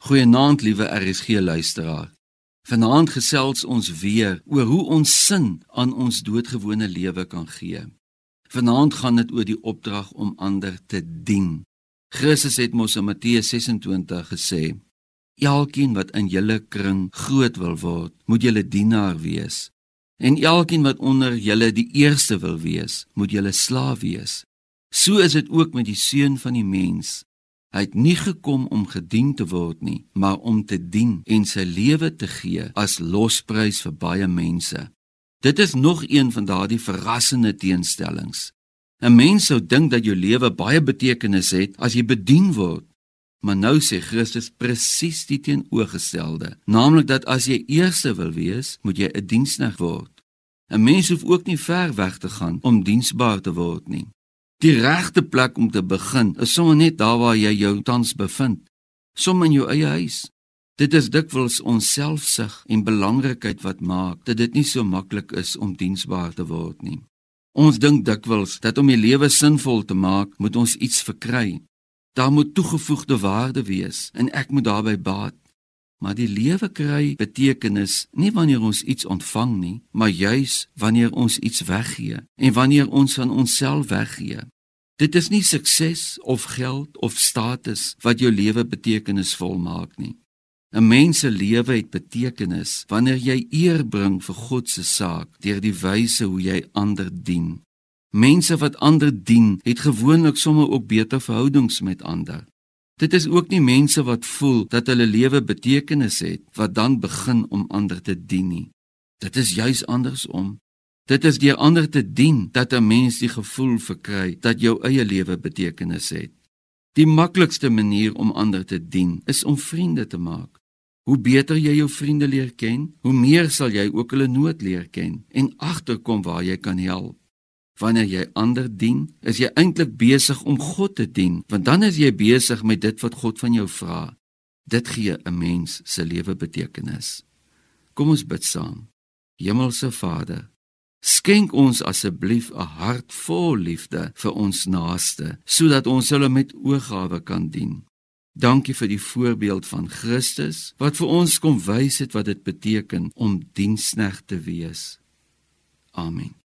Goeienaand liewe RSG luisteraar. Vanaand gesels ons weer oor hoe ons sin aan ons doodgewone lewe kan gee. Vanaand gaan dit oor die opdrag om ander te dien. Christus het mos in Matteus 26 gesê: Elkeen wat in julle kring groot wil word, moet julle dienaar wees. En elkeen wat onder julle die eerste wil wees, moet julle slaaf wees. So is dit ook met die seun van die mens. Hy het nie gekom om gedien te word nie, maar om te dien en sy lewe te gee as losprys vir baie mense. Dit is nog een van daardie verrassende teenstellings. 'n Mens sou dink dat jou lewe baie betekenis het as jy bedien word. Maar nou sê Christus presies die teenoorgestelde, naamlik dat as jy eerste wil wees, moet jy 'n diensknegt word. 'n Mens hoef ook nie ver weg te gaan om diensbaar te word nie. Die regte plek om te begin is sommer net daar waar jy jou tans bevind, sommer in jou eie huis. Dit is dikwels ons selfsug en belangrikheid wat maak dat dit nie so maklik is om diensbaar te word nie. Ons dink dikwels dat om die lewe sinvol te maak, moet ons iets verkry. Daar moet toegevoegde waarde wees en ek moet daarbey baat. Maar die lewe kry betekenis nie wanneer ons iets ontvang nie, maar juis wanneer ons iets weggee en wanneer ons van onsself weggee. Dit is nie sukses of geld of status wat jou lewe betekenisvol maak nie. 'n Mens se lewe het betekenis wanneer jy eer bring vir God se saak deur die wyse hoe jy ander dien. Mense wat ander dien, het gewoonlik sommer ook beter verhoudings met ander. Dit is ook nie mense wat voel dat hulle lewe betekenis het wat dan begin om ander te dien nie. Dit is juis andersom. Dit is deur ander te dien dat 'n mens die gevoel verkry dat jou eie lewe betekenis het. Die maklikste manier om ander te dien is om vriende te maak. Hoe beter jy jou vriende leer ken, hoe meer sal jy ook hulle nood leer ken en agterkom waar jy kan help. Wanneer jy ander dien, is jy eintlik besig om God te dien, want dan is jy besig met dit wat God van jou vra. Dit gee 'n mens se lewe betekenis. Kom ons bid saam. Hemelse Vader, skenk ons asseblief 'n hart vol liefde vir ons naaste, sodat ons hulle met oorgawe kan dien. Dankie vir die voorbeeld van Christus wat vir ons kom wys het wat dit beteken om diensknegt te wees. Amen.